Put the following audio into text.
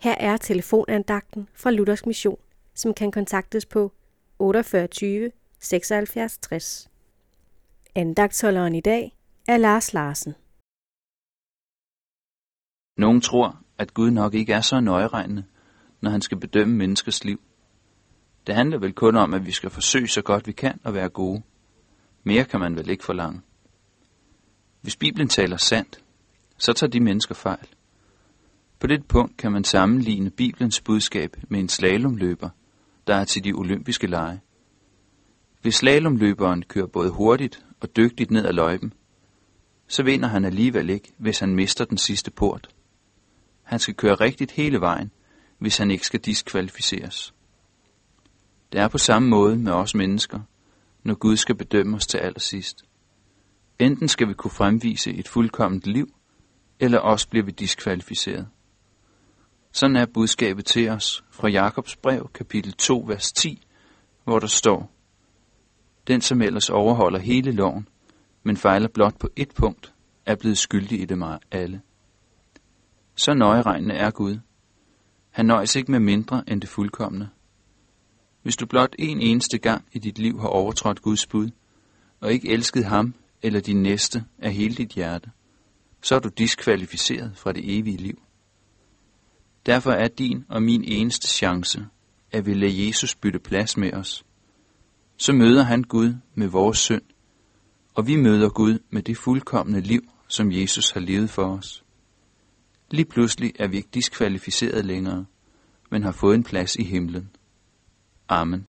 Her er telefonandagten fra Luthers Mission, som kan kontaktes på 48 76 60. Andagtholderen i dag er Lars Larsen. Nogen tror, at Gud nok ikke er så nøjeregnende, når han skal bedømme menneskers liv. Det handler vel kun om, at vi skal forsøge så godt vi kan at være gode. Mere kan man vel ikke forlange. Hvis Bibelen taler sandt, så tager de mennesker fejl. På det punkt kan man sammenligne Bibelens budskab med en slalomløber, der er til de olympiske lege. Hvis slalomløberen kører både hurtigt og dygtigt ned ad løjpen, så vinder han alligevel ikke, hvis han mister den sidste port. Han skal køre rigtigt hele vejen, hvis han ikke skal diskvalificeres. Det er på samme måde med os mennesker, når Gud skal bedømme os til allersidst. Enten skal vi kunne fremvise et fuldkomment liv, eller også bliver vi diskvalificeret. Sådan er budskabet til os fra Jakobs brev, kapitel 2, vers 10, hvor der står, Den, som ellers overholder hele loven, men fejler blot på et punkt, er blevet skyldig i dem alle. Så nøjeregnende er Gud. Han nøjes ikke med mindre end det fuldkommende. Hvis du blot en eneste gang i dit liv har overtrådt Guds bud, og ikke elsket ham eller din næste af hele dit hjerte, så er du diskvalificeret fra det evige liv. Derfor er din og min eneste chance, at vi lader Jesus bytte plads med os. Så møder han Gud med vores synd, og vi møder Gud med det fuldkommende liv, som Jesus har levet for os. Lige pludselig er vi ikke diskvalificeret længere, men har fået en plads i himlen. Amen.